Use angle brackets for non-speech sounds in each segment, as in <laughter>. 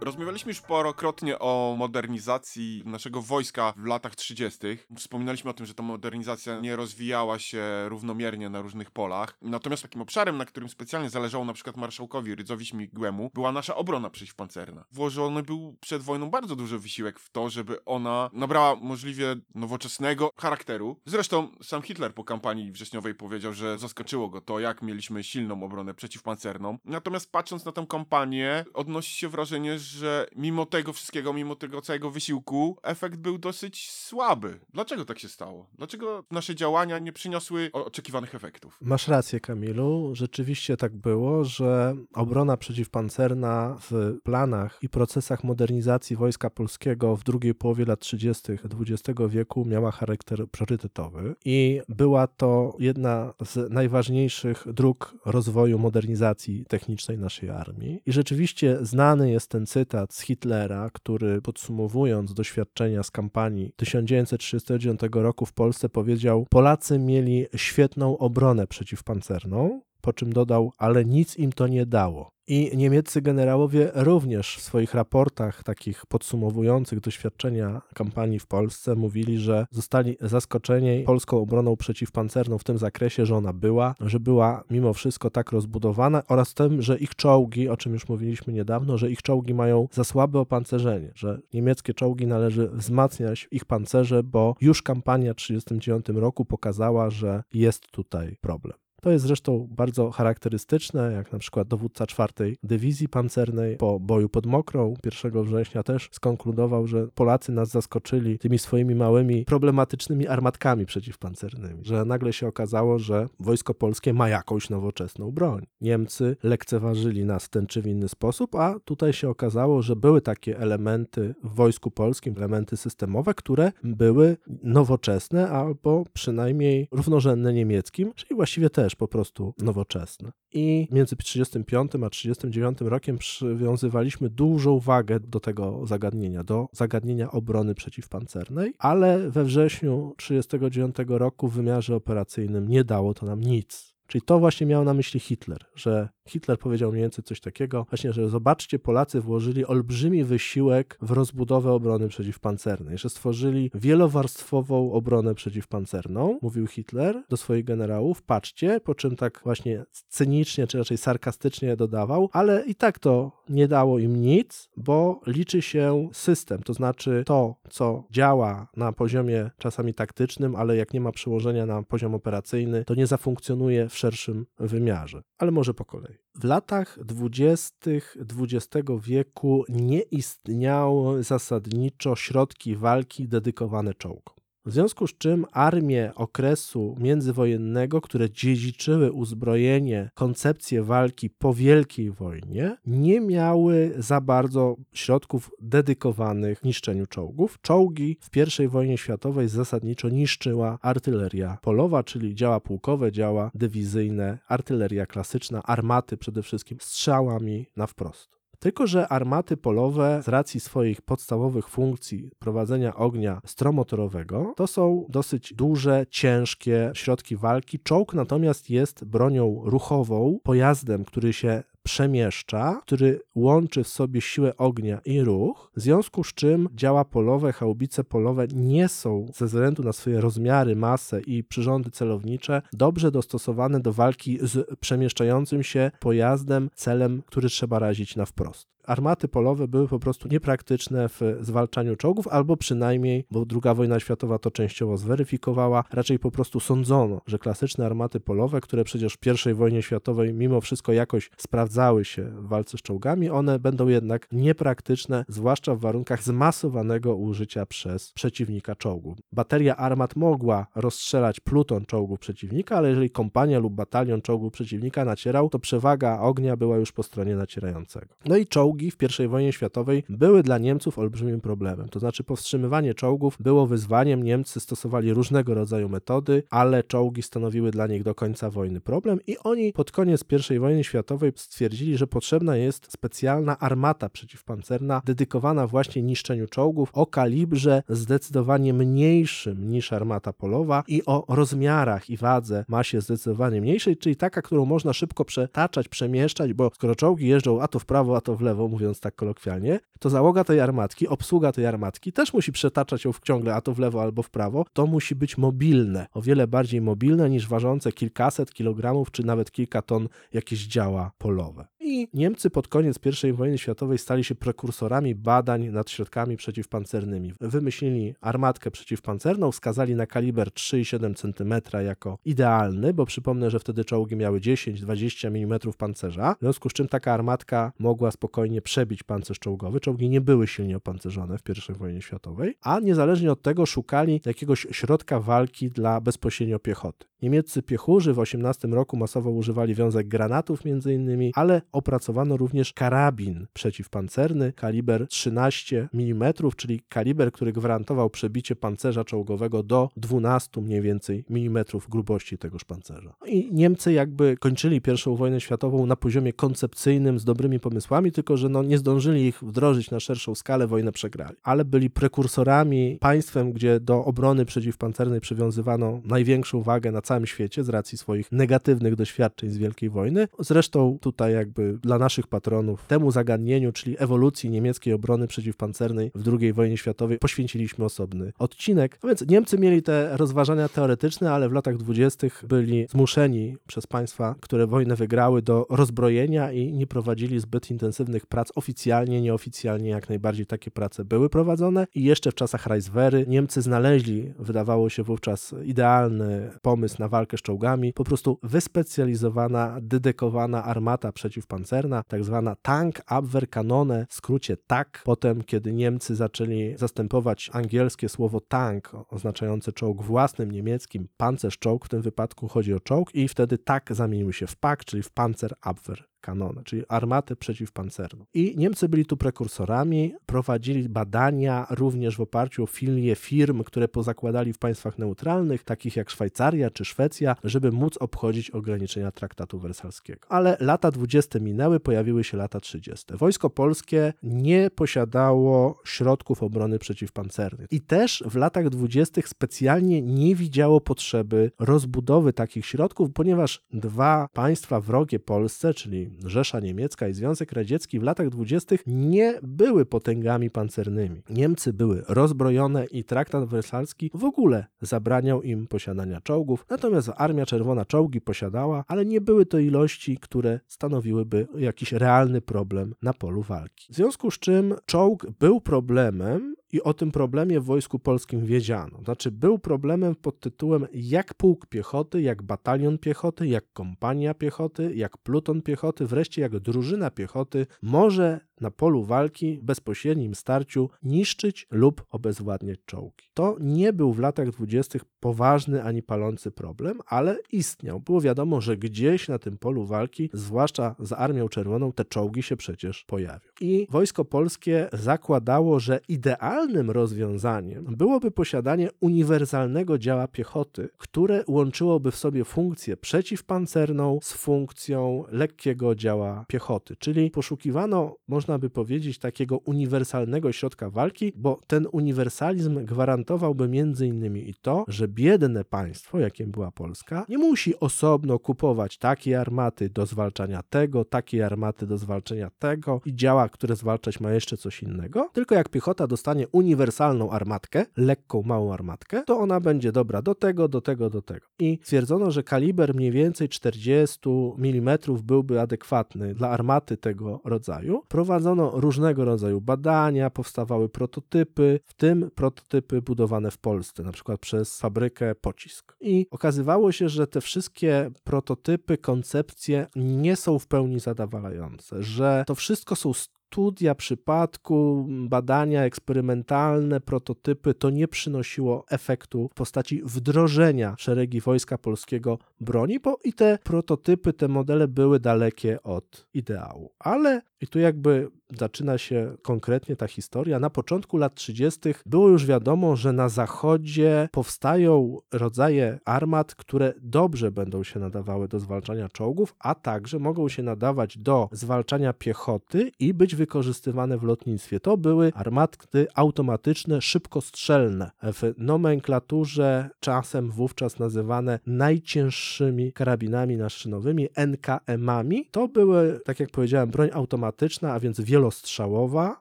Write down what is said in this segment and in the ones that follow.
rozmawialiśmy już parokrotnie o modernizacji naszego wojska w latach 30. Wspominaliśmy o tym, że ta modernizacja nie rozwijała się równomiernie na różnych polach. Natomiast takim obszarem, na którym specjalnie zależało na przykład marszałkowi Rydzowi Śmigłemu, była nasza obrona przeciwpancerna. Włożony był przed wojną bardzo duży wysiłek w to, żeby ona nabrała możliwie nowoczesnego charakteru. Zresztą sam Hitler po kampanii wrześniowej powiedział, że zaskoczyło go to, jak mieliśmy silną obronę przeciwpancerną. Natomiast patrząc na tę kampanię, odnosi się wrażenie, że mimo tego wszystkiego, mimo tego całego wysiłku, efekt był dosyć słaby. Dlaczego tak się stało? Dlaczego nasze działania nie przyniosły oczekiwanych efektów? Masz rację, Kamilu. Rzeczywiście tak było, że obrona przeciwpancerna w planach i procesach modernizacji Wojska Polskiego w drugiej połowie lat 30. XX wieku miała charakter priorytetowy i była to jedna z najważniejszych dróg rozwoju modernizacji technicznej naszej armii. I rzeczywiście znany jest ten cytat z Hitlera, który podsumowując doświadczenia z kampanii 1939 roku w Polsce powiedział: Polacy mieli świetną obronę przeciwpancerną, po czym dodał, ale nic im to nie dało. I niemieccy generałowie również w swoich raportach takich podsumowujących doświadczenia kampanii w Polsce mówili, że zostali zaskoczeni polską obroną przeciwpancerną w tym zakresie, że ona była, że była mimo wszystko tak rozbudowana oraz tym, że ich czołgi, o czym już mówiliśmy niedawno, że ich czołgi mają za słabe opancerzenie, że niemieckie czołgi należy wzmacniać ich pancerze, bo już kampania w 1939 roku pokazała, że jest tutaj problem. To jest zresztą bardzo charakterystyczne, jak na przykład dowódca czwartej Dywizji Pancernej po boju pod Mokrą 1 września też skonkludował, że Polacy nas zaskoczyli tymi swoimi małymi problematycznymi armatkami przeciwpancernymi, że nagle się okazało, że wojsko polskie ma jakąś nowoczesną broń. Niemcy lekceważyli nas w ten czy w inny sposób, a tutaj się okazało, że były takie elementy w wojsku polskim, elementy systemowe, które były nowoczesne albo przynajmniej równorzędne niemieckim, czyli właściwie też po prostu nowoczesne. I między 35 a 39 rokiem przywiązywaliśmy dużą wagę do tego zagadnienia, do zagadnienia obrony przeciwpancernej, ale we wrześniu 39 roku w wymiarze operacyjnym nie dało to nam nic. Czyli to właśnie miał na myśli Hitler, że Hitler powiedział mniej więcej coś takiego, właśnie, że zobaczcie, Polacy włożyli olbrzymi wysiłek w rozbudowę obrony przeciwpancernej, że stworzyli wielowarstwową obronę przeciwpancerną, mówił Hitler do swoich generałów, patrzcie, po czym tak właśnie cynicznie, czy raczej sarkastycznie dodawał, ale i tak to nie dało im nic, bo liczy się system, to znaczy to, co działa na poziomie czasami taktycznym, ale jak nie ma przełożenia na poziom operacyjny, to nie zafunkcjonuje w szerszym wymiarze. Ale może po kolei. W latach dwudziestych XX wieku nie istniały zasadniczo środki walki dedykowane czołgom. W związku z czym armie okresu międzywojennego, które dziedziczyły uzbrojenie, koncepcję walki po Wielkiej Wojnie, nie miały za bardzo środków dedykowanych niszczeniu czołgów. Czołgi w I wojnie światowej zasadniczo niszczyła artyleria polowa, czyli działa pułkowe, działa dywizyjne, artyleria klasyczna, armaty przede wszystkim strzałami na wprost. Tylko, że armaty polowe z racji swoich podstawowych funkcji prowadzenia ognia stromotorowego to są dosyć duże, ciężkie środki walki. Czołg natomiast jest bronią ruchową, pojazdem, który się przemieszcza, który łączy w sobie siłę ognia i ruch, w związku z czym działa polowe, haubice polowe nie są ze względu na swoje rozmiary, masę i przyrządy celownicze dobrze dostosowane do walki z przemieszczającym się pojazdem, celem, który trzeba razić na wprost. Armaty polowe były po prostu niepraktyczne w zwalczaniu czołgów, albo przynajmniej, bo II wojna światowa to częściowo zweryfikowała, raczej po prostu sądzono, że klasyczne armaty polowe, które przecież w I wojnie światowej mimo wszystko jakoś sprawdzały się w walce z czołgami, one będą jednak niepraktyczne, zwłaszcza w warunkach zmasowanego użycia przez przeciwnika czołgu. Bateria armat mogła rozstrzelać pluton czołgów przeciwnika, ale jeżeli kompania lub batalion czołgów przeciwnika nacierał, to przewaga ognia była już po stronie nacierającego. No i czołgi w I wojnie światowej były dla Niemców olbrzymim problemem. To znaczy powstrzymywanie czołgów było wyzwaniem. Niemcy stosowali różnego rodzaju metody, ale czołgi stanowiły dla nich do końca wojny problem i oni pod koniec I wojny światowej stwierdzili, że potrzebna jest specjalna armata przeciwpancerna dedykowana właśnie niszczeniu czołgów o kalibrze zdecydowanie mniejszym niż armata polowa i o rozmiarach i wadze masie zdecydowanie mniejszej, czyli taka, którą można szybko przetaczać, przemieszczać, bo skoro czołgi jeżdżą a to w prawo, a to w lewo, mówiąc tak kolokwialnie, to załoga tej armatki, obsługa tej armatki też musi przetaczać ją ciągle a to w lewo albo w prawo. To musi być mobilne, o wiele bardziej mobilne niż ważące kilkaset kilogramów czy nawet kilka ton jakieś działa polowe. I Niemcy pod koniec I wojny światowej stali się prekursorami badań nad środkami przeciwpancernymi. Wymyślili armatkę przeciwpancerną, wskazali na kaliber 3,7 cm jako idealny, bo przypomnę, że wtedy czołgi miały 10-20 mm pancerza, w związku z czym taka armatka mogła spokojnie przebić pancerz czołgowy. Czołgi nie były silnie opancerzone w I wojnie światowej, a niezależnie od tego szukali jakiegoś środka walki dla bezpośrednio piechoty. Niemieccy piechurzy w 18 roku masowo używali wiązek granatów między innymi, ale opracowano również karabin przeciwpancerny kaliber 13 mm, czyli kaliber, który gwarantował przebicie pancerza czołgowego do 12 mniej więcej milimetrów grubości tegoż pancerza. I Niemcy jakby kończyli I wojnę światową na poziomie koncepcyjnym z dobrymi pomysłami, tylko że no nie zdążyli ich wdrożyć na szerszą skalę, wojnę przegrali. Ale byli prekursorami państwem, gdzie do obrony przeciwpancernej przywiązywano największą wagę na całym świecie z racji swoich negatywnych doświadczeń z Wielkiej Wojny. Zresztą tutaj jakby dla naszych patronów temu zagadnieniu, czyli ewolucji niemieckiej obrony przeciwpancernej w II wojnie światowej poświęciliśmy osobny odcinek. A więc Niemcy mieli te rozważania teoretyczne, ale w latach dwudziestych byli zmuszeni przez państwa, które wojnę wygrały do rozbrojenia i nie prowadzili zbyt intensywnych prac oficjalnie, nieoficjalnie jak najbardziej takie prace były prowadzone i jeszcze w czasach Reichswehry Niemcy znaleźli, wydawało się wówczas idealny pomysł na walkę z czołgami, po prostu wyspecjalizowana, dedykowana armata przeciwpancerna, tak zwana Tank Abwehrkanone, w skrócie TAK. Potem, kiedy Niemcy zaczęli zastępować angielskie słowo tank, oznaczające czołg własnym niemieckim, pancerz-czołg, w tym wypadku chodzi o czołg i wtedy TAK zamienił się w PAK, czyli w Panzerabwehr kanony, czyli armatę przeciwpancerną. I Niemcy byli tu prekursorami, prowadzili badania również w oparciu o filie firm, które pozakładali w państwach neutralnych, takich jak Szwajcaria czy Szwecja, żeby móc obchodzić ograniczenia traktatu wersalskiego. Ale lata 20 minęły, pojawiły się lata 30. Wojsko polskie nie posiadało środków obrony przeciwpancernej i też w latach 20 specjalnie nie widziało potrzeby rozbudowy takich środków, ponieważ dwa państwa wrogie Polsce, czyli Rzesza Niemiecka i Związek Radziecki w latach dwudziestych nie były potęgami pancernymi. Niemcy były rozbrojone i traktat wersalski w ogóle zabraniał im posiadania czołgów, natomiast Armia Czerwona czołgi posiadała, ale nie były to ilości, które stanowiłyby jakiś realny problem na polu walki. W związku z czym czołg był problemem i o tym problemie w Wojsku Polskim wiedziano. Znaczy, był problemem pod tytułem jak pułk piechoty, jak batalion piechoty, jak kompania piechoty, jak pluton piechoty, wreszcie jak drużyna piechoty może na polu walki w bezpośrednim starciu niszczyć lub obezwładniać czołgi. To nie był w latach dwudziestych poważny ani palący problem, ale istniał. Było wiadomo, że gdzieś na tym polu walki, zwłaszcza z Armią Czerwoną, te czołgi się przecież pojawią. I Wojsko Polskie zakładało, że idealnym rozwiązaniem byłoby posiadanie uniwersalnego działa piechoty, które łączyłoby w sobie funkcję przeciwpancerną z funkcją lekkiego działa piechoty, czyli poszukiwano, można można by powiedzieć, takiego uniwersalnego środka walki, bo ten uniwersalizm gwarantowałby między innymi i to, że biedne państwo, jakim była Polska, nie musi osobno kupować takiej armaty do zwalczania tego, takiej armaty do zwalczania tego i działa, które zwalczać ma jeszcze coś innego, tylko jak piechota dostanie uniwersalną armatkę, lekką, małą armatkę, to ona będzie dobra do tego, do tego, do tego. I stwierdzono, że kaliber mniej więcej 40 mm byłby adekwatny dla armaty tego rodzaju. Prowadzono Prowadzono różnego rodzaju badania, powstawały prototypy, w tym prototypy budowane w Polsce, na przykład przez fabrykę Pocisk. I okazywało się, że te wszystkie prototypy, koncepcje nie są w pełni zadowalające, że to wszystko są studia przypadku, badania eksperymentalne, prototypy, to nie przynosiło efektu w postaci wdrożenia w szeregi Wojska Polskiego broni, bo i te prototypy, te modele były dalekie od ideału. Ale i tu jakby zaczyna się konkretnie ta historia. Na początku lat 30. było już wiadomo, że na zachodzie powstają rodzaje armat, które dobrze będą się nadawały do zwalczania czołgów, a także mogą się nadawać do zwalczania piechoty i być wykorzystywane w lotnictwie. To były armaty automatyczne, szybkostrzelne, w nomenklaturze czasem wówczas nazywane najcięższymi karabinami naszynowymi, NKM-ami. To były, tak jak powiedziałem, broń automatyczna, a więc wielostrzałowa.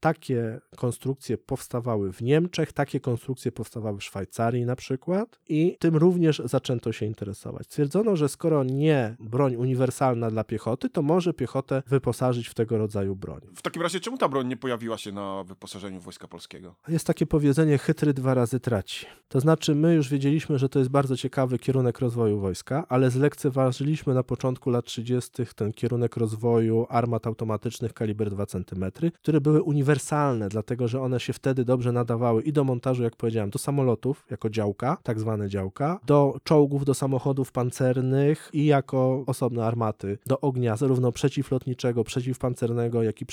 Takie konstrukcje powstawały w Niemczech, takie konstrukcje powstawały w Szwajcarii na przykład i tym również zaczęto się interesować. Stwierdzono, że skoro nie broń uniwersalna dla piechoty, to może piechotę wyposażyć w tego rodzaju broń. W takim razie czemu ta broń nie pojawiła się na wyposażeniu Wojska Polskiego? Jest takie powiedzenie, chytry dwa razy traci. To znaczy, my już wiedzieliśmy, że to jest bardzo ciekawy kierunek rozwoju wojska, ale zlekceważyliśmy na początku lat 30. ten kierunek rozwoju armat automatycznych kaliber 2 cm, które były uniwersalne, dlatego że one się wtedy dobrze nadawały i do montażu, jak powiedziałem, do samolotów jako działka, tak zwane działka, do czołgów, do samochodów pancernych i jako osobne armaty do ognia, zarówno przeciwlotniczego, przeciwpancernego, jak i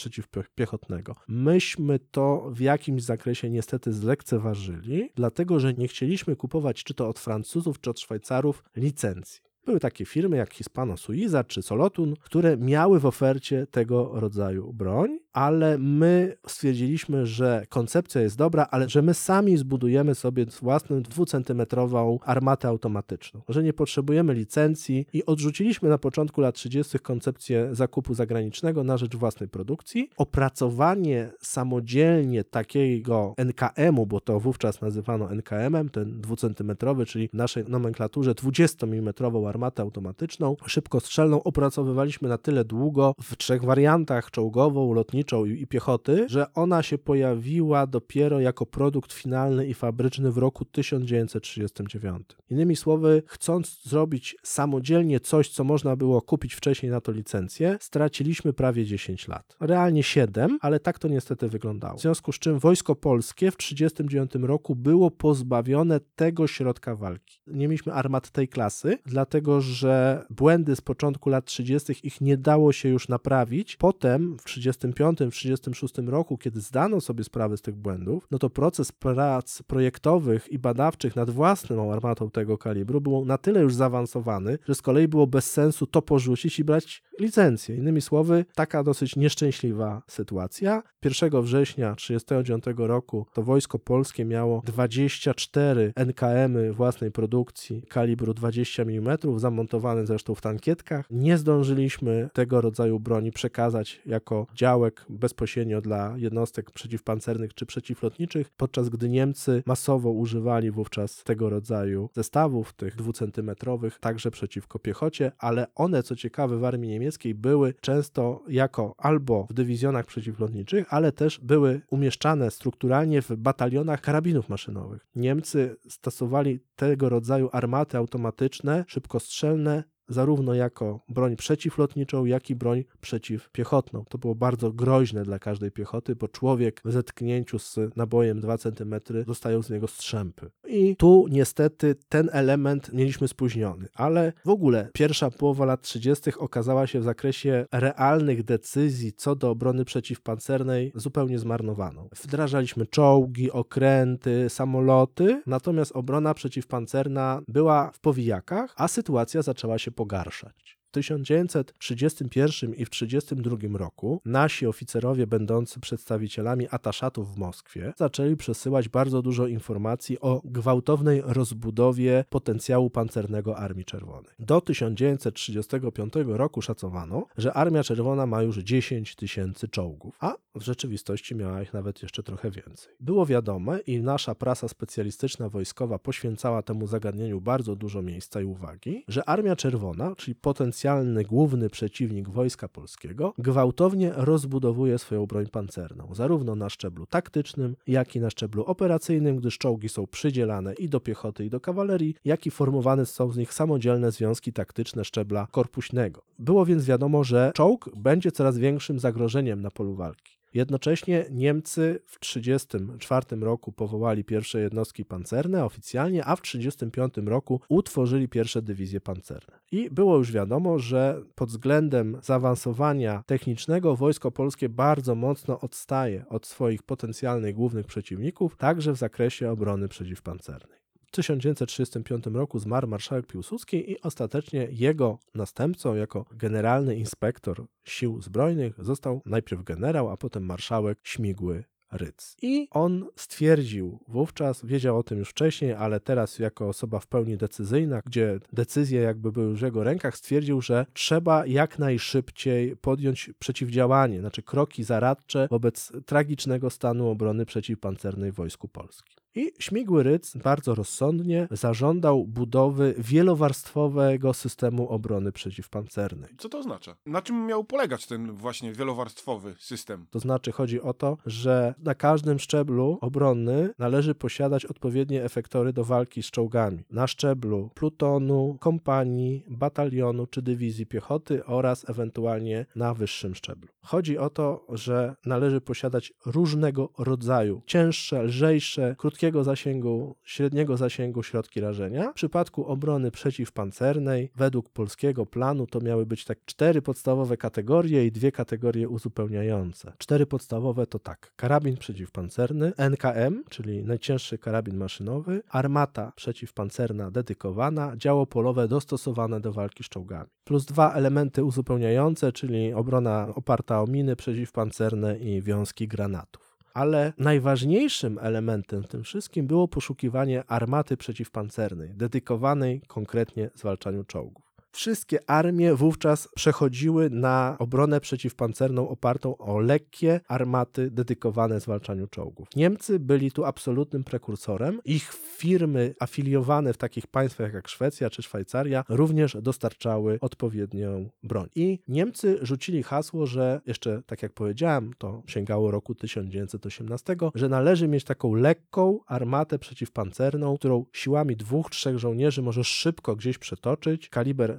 przeciwpiechotnego. Myśmy to w jakimś zakresie niestety zlekceważyli, dlatego że nie chcieliśmy kupować czy to od Francuzów, czy od Szwajcarów licencji. Były takie firmy jak Hispano Suiza czy Solotun, które miały w ofercie tego rodzaju broń, ale my stwierdziliśmy, że koncepcja jest dobra, ale że my sami zbudujemy sobie własną dwucentymetrową armatę automatyczną, że nie potrzebujemy licencji i odrzuciliśmy na początku lat 30. koncepcję zakupu zagranicznego na rzecz własnej produkcji. Opracowanie samodzielnie takiego NKM-u, bo to wówczas nazywano NKM-em, ten dwucentymetrowy, czyli w naszej nomenklaturze 20 mm armatę automatyczną, szybkostrzelną, opracowywaliśmy na tyle długo w trzech wariantach, czołgową, lotniczą i, i piechoty, że ona się pojawiła dopiero jako produkt finalny i fabryczny w roku 1939. Innymi słowy, chcąc zrobić samodzielnie coś, co można było kupić wcześniej na to licencję, straciliśmy prawie 10 lat. Realnie 7, ale tak to niestety wyglądało. W związku z czym Wojsko Polskie w 1939 roku było pozbawione tego środka walki. Nie mieliśmy armat tej klasy, dlatego że błędy z początku lat 30. ich nie dało się już naprawić. Potem w 1935, 1936 roku, kiedy zdano sobie sprawę z tych błędów, no to proces prac projektowych i badawczych nad własną armatą tego kalibru był na tyle już zaawansowany, że z kolei było bez sensu to porzucić i brać licencję. Innymi słowy, taka dosyć nieszczęśliwa sytuacja. 1 września 1939 roku to Wojsko Polskie miało 24 NKM-y własnej produkcji kalibru 20 mm, zamontowane zresztą w tankietkach. Nie zdążyliśmy tego rodzaju broni przekazać jako działek bezpośrednio dla jednostek przeciwpancernych czy przeciwlotniczych, podczas gdy Niemcy masowo używali wówczas tego rodzaju zestawów, tych dwucentymetrowych, także przeciwko piechocie, ale one, co ciekawe, w armii niemieckiej były często jako albo w dywizjonach przeciwlotniczych, ale też były umieszczane strukturalnie w batalionach karabinów maszynowych. Niemcy stosowali tego rodzaju armaty automatyczne, szybkostrzelne, zarówno jako broń przeciwlotniczą, jak i broń przeciwpiechotną. To było bardzo groźne dla każdej piechoty, bo człowiek w zetknięciu z nabojem 2 cm dostają z niego strzępy. I tu niestety ten element mieliśmy spóźniony, ale w ogóle pierwsza połowa lat 30. okazała się w zakresie realnych decyzji co do obrony przeciwpancernej zupełnie zmarnowaną. Wdrażaliśmy czołgi, okręty, samoloty, natomiast obrona przeciwpancerna była w powijakach, a sytuacja zaczęła się pogarszać. W 1931 i w 1932 roku nasi oficerowie będący przedstawicielami ataszatów w Moskwie zaczęli przesyłać bardzo dużo informacji o gwałtownej rozbudowie potencjału pancernego Armii Czerwonej. Do 1935 roku szacowano, że Armia Czerwona ma już 10 tysięcy czołgów, a w rzeczywistości miała ich nawet jeszcze trochę więcej. Było wiadome i nasza prasa specjalistyczna wojskowa poświęcała temu zagadnieniu bardzo dużo miejsca i uwagi, że Armia Czerwona, czyli potencjał potencjalny główny przeciwnik Wojska Polskiego, gwałtownie rozbudowuje swoją broń pancerną, zarówno na szczeblu taktycznym, jak i na szczeblu operacyjnym, gdyż czołgi są przydzielane i do piechoty, i do kawalerii, jak i formowane są z nich samodzielne związki taktyczne szczebla korpuśnego. Było więc wiadomo, że czołg będzie coraz większym zagrożeniem na polu walki. Jednocześnie Niemcy w 1934 roku powołali pierwsze jednostki pancerne oficjalnie, a w 1935 roku utworzyli pierwsze dywizje pancerne. I było już wiadomo, że pod względem zaawansowania technicznego wojsko polskie bardzo mocno odstaje od swoich potencjalnych głównych przeciwników, także w zakresie obrony przeciwpancernej. W 1935 roku zmarł marszałek Piłsudski i ostatecznie jego następcą jako generalny inspektor sił zbrojnych został najpierw generał, a potem marszałek Śmigły Ryc. I on stwierdził wówczas, wiedział o tym już wcześniej, ale teraz jako osoba w pełni decyzyjna, gdzie decyzje jakby były w jego rękach, stwierdził, że trzeba jak najszybciej podjąć przeciwdziałanie, znaczy kroki zaradcze wobec tragicznego stanu obrony przeciwpancernej Wojsku Polskim. I Śmigły Ryc bardzo rozsądnie zażądał budowy wielowarstwowego systemu obrony przeciwpancernej. Co to oznacza? Na czym miał polegać ten właśnie wielowarstwowy system? To znaczy chodzi o to, że na każdym szczeblu obronny należy posiadać odpowiednie efektory do walki z czołgami. Na szczeblu plutonu, kompanii, batalionu czy dywizji piechoty oraz ewentualnie na wyższym szczeblu. Chodzi o to, że należy posiadać różnego rodzaju cięższe, lżejsze, krótkiego zasięgu, średniego zasięgu środki rażenia. W przypadku obrony przeciwpancernej, według polskiego planu, to miały być tak cztery podstawowe kategorie i dwie kategorie uzupełniające. Cztery podstawowe to tak: karabin przeciwpancerny, NKM, czyli najcięższy karabin maszynowy, armata przeciwpancerna dedykowana, działo polowe dostosowane do walki z czołgami. Plus dwa elementy uzupełniające, czyli obrona oparta o miny przeciwpancerne i wiązki granatów ale najważniejszym elementem w tym wszystkim było poszukiwanie armaty przeciwpancernej, dedykowanej konkretnie zwalczaniu czołgów. Wszystkie armie wówczas przechodziły na obronę przeciwpancerną opartą o lekkie armaty dedykowane zwalczaniu czołgów. Niemcy byli tu absolutnym prekursorem. Ich firmy afiliowane w takich państwach jak Szwecja czy Szwajcaria również dostarczały odpowiednią broń. I Niemcy rzucili hasło, że jeszcze tak jak powiedziałem, to sięgało roku 1918, że należy mieć taką lekką armatę przeciwpancerną, którą siłami dwóch, trzech żołnierzy możesz szybko gdzieś przetoczyć. Kaliber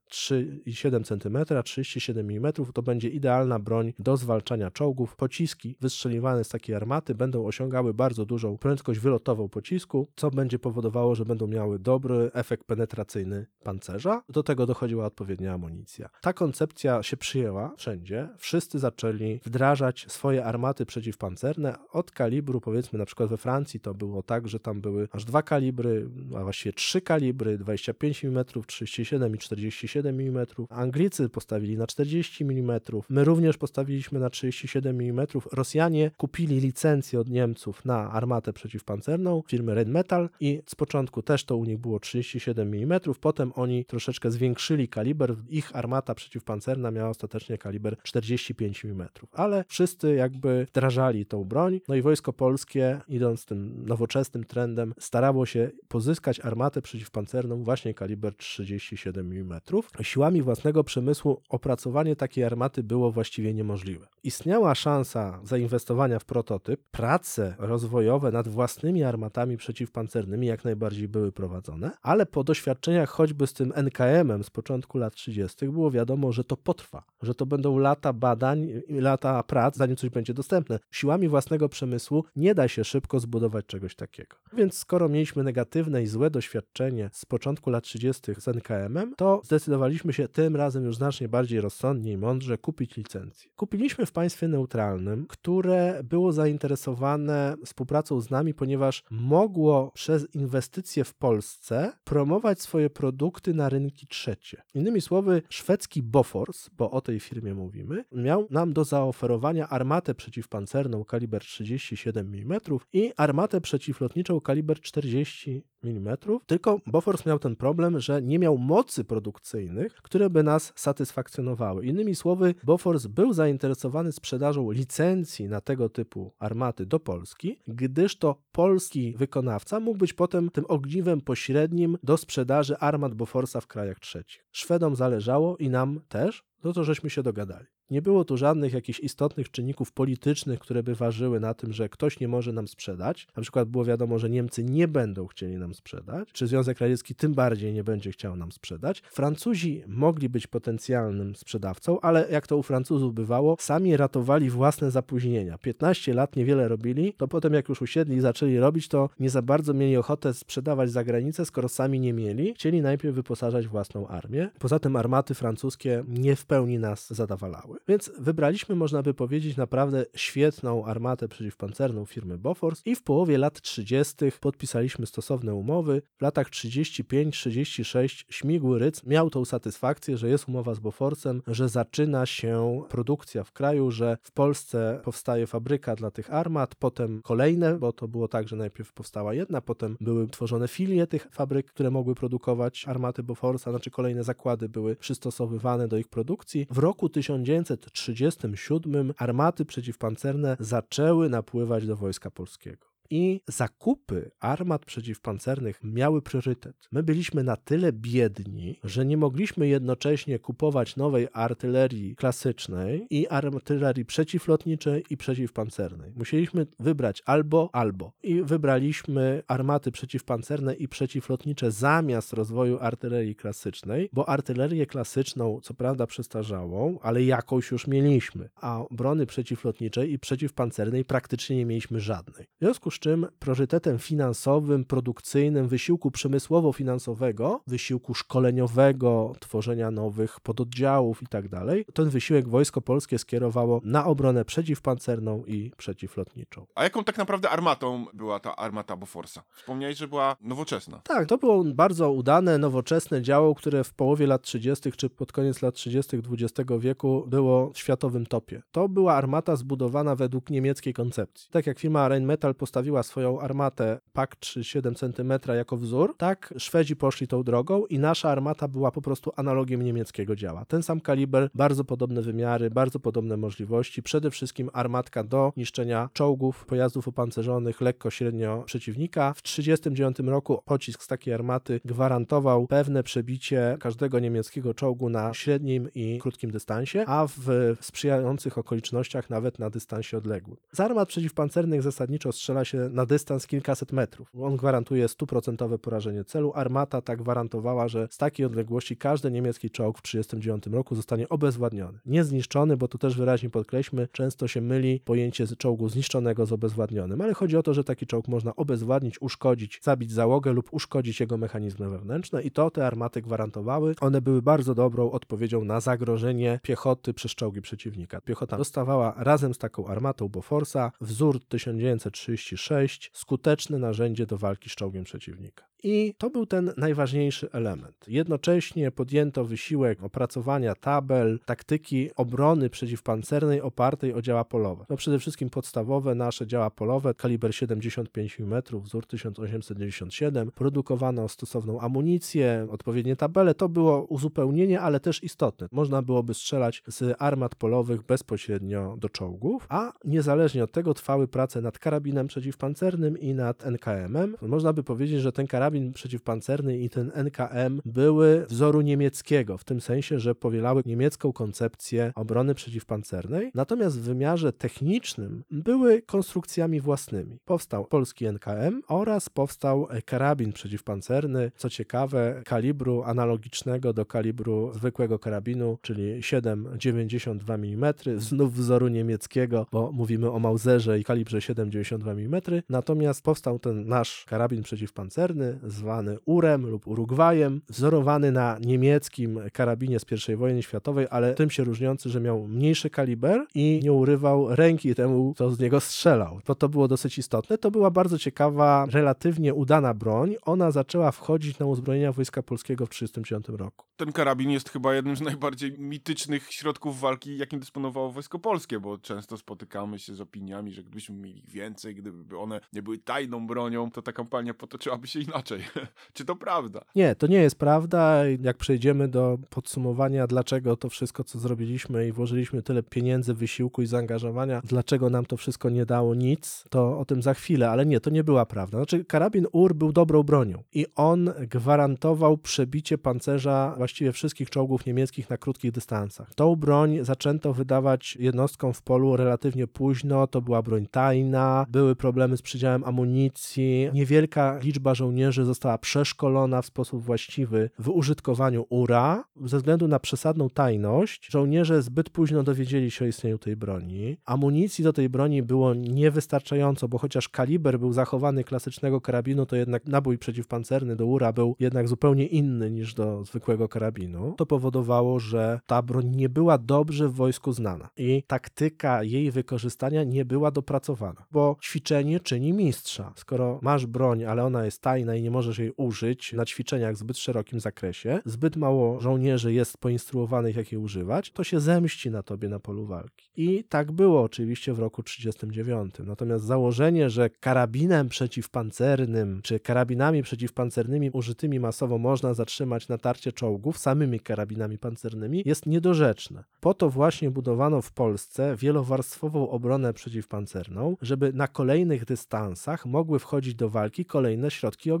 3,7 cm, 37 mm to będzie idealna broń do zwalczania czołgów. Pociski wystrzeliwane z takiej armaty będą osiągały bardzo dużą prędkość wylotową pocisku, co będzie powodowało, że będą miały dobry efekt penetracyjny pancerza. Do tego dochodziła odpowiednia amunicja. Ta koncepcja się przyjęła wszędzie. Wszyscy zaczęli wdrażać swoje armaty przeciwpancerne od kalibru, powiedzmy na przykład we Francji to było tak, że tam były aż dwa kalibry, a właściwie trzy kalibry, 25 mm, 37 i 47 mm. Anglicy postawili na 40 mm. My również postawiliśmy na 37 mm. Rosjanie kupili licencję od Niemców na armatę przeciwpancerną firmy Rheinmetall i z początku też to u nich było 37 mm. Potem oni troszeczkę zwiększyli kaliber. Ich armata przeciwpancerna miała ostatecznie kaliber 45 mm. Ale wszyscy jakby wdrażali tą broń. No i wojsko polskie, idąc tym nowoczesnym trendem, starało się pozyskać armatę przeciwpancerną właśnie kaliber 37 mm. Siłami własnego przemysłu opracowanie takiej armaty było właściwie niemożliwe. Istniała szansa zainwestowania w prototyp, prace rozwojowe nad własnymi armatami przeciwpancernymi jak najbardziej były prowadzone, ale po doświadczeniach choćby z tym NKM-em z początku lat 30. było wiadomo, że to potrwa, że to będą lata badań, lata prac, zanim coś będzie dostępne. Siłami własnego przemysłu nie da się szybko zbudować czegoś takiego. Więc skoro mieliśmy negatywne i złe doświadczenie z początku lat 30. z NKM-em, to zdecydowaliśmy się tym razem już znacznie bardziej rozsądnie i mądrze kupić licencję. Kupiliśmy w państwie neutralnym, które było zainteresowane współpracą z nami, ponieważ mogło przez inwestycje w Polsce promować swoje produkty na rynki trzecie. Innymi słowy, szwedzki Bofors, bo o tej firmie mówimy, miał nam do zaoferowania armatę przeciwpancerną kaliber 37 mm i armatę przeciwlotniczą kaliber 40 mm, tylko Bofors miał ten problem, że nie miał mocy produkcyjnych, które by nas satysfakcjonowały. Innymi słowy, Bofors był zainteresowany sprzedażą licencji na tego typu armaty do Polski, gdyż to polski wykonawca mógł być potem tym ogniwem pośrednim do sprzedaży armat Boforsa w krajach trzecich. Szwedom zależało i nam też, no to żeśmy się dogadali. Nie było tu żadnych jakichś istotnych czynników politycznych, które by ważyły na tym, że ktoś nie może nam sprzedać. Na przykład było wiadomo, że Niemcy nie będą chcieli nam sprzedać, czy Związek Radziecki tym bardziej nie będzie chciał nam sprzedać. Francuzi mogli być potencjalnym sprzedawcą, ale jak to u Francuzów bywało, sami ratowali własne zapóźnienia. 15 lat niewiele robili, to potem jak już usiedli i zaczęli robić, to nie za bardzo mieli ochotę sprzedawać za granicę, skoro sami nie mieli. Chcieli najpierw wyposażać własną armię. Poza tym armaty francuskie nie w pełni nas zadawalały. Więc wybraliśmy, można by powiedzieć, naprawdę świetną armatę przeciwpancerną firmy Bofors i w połowie lat 30. podpisaliśmy stosowne umowy. W latach 35-36 śmigły Ryc miał tą satysfakcję, że jest umowa z Boforsem, że zaczyna się produkcja w kraju, że w Polsce powstaje fabryka dla tych armat, potem kolejne, bo to było tak, że najpierw powstała jedna, potem były tworzone filie tych fabryk, które mogły produkować armaty Boforsa, znaczy kolejne zakłady były przystosowywane do ich produkcji. W roku 1900 1937 armaty przeciwpancerne zaczęły napływać do Wojska Polskiego i zakupy armat przeciwpancernych miały priorytet. My byliśmy na tyle biedni, że nie mogliśmy jednocześnie kupować nowej artylerii klasycznej i artylerii przeciwlotniczej i przeciwpancernej. Musieliśmy wybrać albo, albo. I wybraliśmy armaty przeciwpancerne i przeciwlotnicze zamiast rozwoju artylerii klasycznej, bo artylerię klasyczną, co prawda przestarzałą, ale jakąś już mieliśmy, a brony przeciwlotniczej i przeciwpancernej praktycznie nie mieliśmy żadnej. W związku z czym priorytetem finansowym, produkcyjnym, wysiłku przemysłowo-finansowego, wysiłku szkoleniowego, tworzenia nowych pododdziałów itd., tak ten wysiłek Wojsko Polskie skierowało na obronę przeciwpancerną i przeciwlotniczą. A jaką tak naprawdę armatą była ta armata Boforsa? Wspomniałeś, że była nowoczesna. Tak, to było bardzo udane, nowoczesne działo, które w połowie lat 30. czy pod koniec lat 30. XX wieku było w światowym topie. To była armata zbudowana według niemieckiej koncepcji. Tak jak firma Rheinmetall postawiła przedstawiła swoją armatę PAK 3,7 cm jako wzór, tak Szwedzi poszli tą drogą i nasza armata była po prostu analogiem niemieckiego działa. Ten sam kaliber, bardzo podobne wymiary, bardzo podobne możliwości, przede wszystkim armatka do niszczenia czołgów, pojazdów opancerzonych, lekko, średnio przeciwnika. W 1939 roku pocisk z takiej armaty gwarantował pewne przebicie każdego niemieckiego czołgu na średnim i krótkim dystansie, a w sprzyjających okolicznościach nawet na dystansie odległym. Z armat przeciwpancernych zasadniczo strzela się na dystans kilkaset metrów. On gwarantuje stuprocentowe porażenie celu. Armata tak gwarantowała, że z takiej odległości każdy niemiecki czołg w 1939 roku zostanie obezwładniony. Nie zniszczony, bo to też wyraźnie podkreślmy, często się myli pojęcie czołgu zniszczonego z obezwładnionym, ale chodzi o to, że taki czołg można obezwładnić, uszkodzić, zabić załogę lub uszkodzić jego mechanizmy wewnętrzne i to te armaty gwarantowały. One były bardzo dobrą odpowiedzią na zagrożenie piechoty przez czołgi przeciwnika. Piechota dostawała razem z taką armatą Boforsa wzór 1936 6 skuteczne narzędzie do walki z czołgiem przeciwnika. I to był ten najważniejszy element. Jednocześnie podjęto wysiłek opracowania tabel, taktyki obrony przeciwpancernej opartej o działa polowe. No przede wszystkim podstawowe nasze działa polowe, kaliber 75 mm, wzór 1897, produkowano stosowną amunicję, odpowiednie tabele. To było uzupełnienie, ale też istotne. Można byłoby strzelać z armat polowych bezpośrednio do czołgów, a niezależnie od tego trwały prace nad karabinem przeciwpancernym i nad NKM-em. Można by powiedzieć, że ten karabin karabin przeciwpancerny i ten NKM były wzoru niemieckiego, w tym sensie, że powielały niemiecką koncepcję obrony przeciwpancernej, natomiast w wymiarze technicznym były konstrukcjami własnymi. Powstał polski NKM oraz powstał karabin przeciwpancerny, co ciekawe, kalibru analogicznego do kalibru zwykłego karabinu, czyli 7,92 mm, znów wzoru niemieckiego, bo mówimy o Mauserze i kalibrze 7,92 mm. Natomiast powstał ten nasz karabin przeciwpancerny, zwany Urem lub Urugwajem, wzorowany na niemieckim karabinie z I wojny światowej, ale tym się różniący, że miał mniejszy kaliber i nie urywał ręki temu, kto z niego strzelał. To to było dosyć istotne. To była bardzo ciekawa, relatywnie udana broń. Ona zaczęła wchodzić na uzbrojenia Wojska Polskiego w 1939 roku. Ten karabin jest chyba jednym z najbardziej mitycznych środków walki, jakim dysponowało Wojsko Polskie, bo często spotykamy się z opiniami, że gdybyśmy mieli więcej, gdyby one nie były tajną bronią, to ta kampania potoczyłaby się inaczej inaczej. <laughs> Czy to prawda? Nie, to nie jest prawda. Jak przejdziemy do podsumowania, dlaczego to wszystko, co zrobiliśmy i włożyliśmy tyle pieniędzy, wysiłku i zaangażowania, dlaczego nam to wszystko nie dało nic, to o tym za chwilę, ale nie, to nie była prawda. Znaczy, karabin UR był dobrą bronią i on gwarantował przebicie pancerza właściwie wszystkich czołgów niemieckich na krótkich dystansach. Tą broń zaczęto wydawać jednostkom w polu relatywnie późno, to była broń tajna, były problemy z przydziałem amunicji, niewielka liczba żołnierzy została przeszkolona w sposób właściwy w użytkowaniu URA. Ze względu na przesadną tajność, żołnierze zbyt późno dowiedzieli się o istnieniu tej broni. Amunicji do tej broni było niewystarczająco, bo chociaż kaliber był zachowany klasycznego karabinu, to jednak nabój przeciwpancerny do URA był jednak zupełnie inny niż do zwykłego karabinu. To powodowało, że ta broń nie była dobrze w wojsku znana i taktyka jej wykorzystania nie była dopracowana, bo ćwiczenie czyni mistrza. Skoro masz broń, ale ona jest tajna i nie możesz jej użyć na ćwiczeniach w zbyt szerokim zakresie, zbyt mało żołnierzy jest poinstruowanych, jak jej używać, to się zemści na tobie na polu walki. I tak było oczywiście w roku 1939. Natomiast założenie, że karabinem przeciwpancernym czy karabinami przeciwpancernymi użytymi masowo można zatrzymać natarcie czołgów samymi karabinami pancernymi jest niedorzeczne. Po to właśnie budowano w Polsce wielowarstwową obronę przeciwpancerną, żeby na kolejnych dystansach mogły wchodzić do walki kolejne środki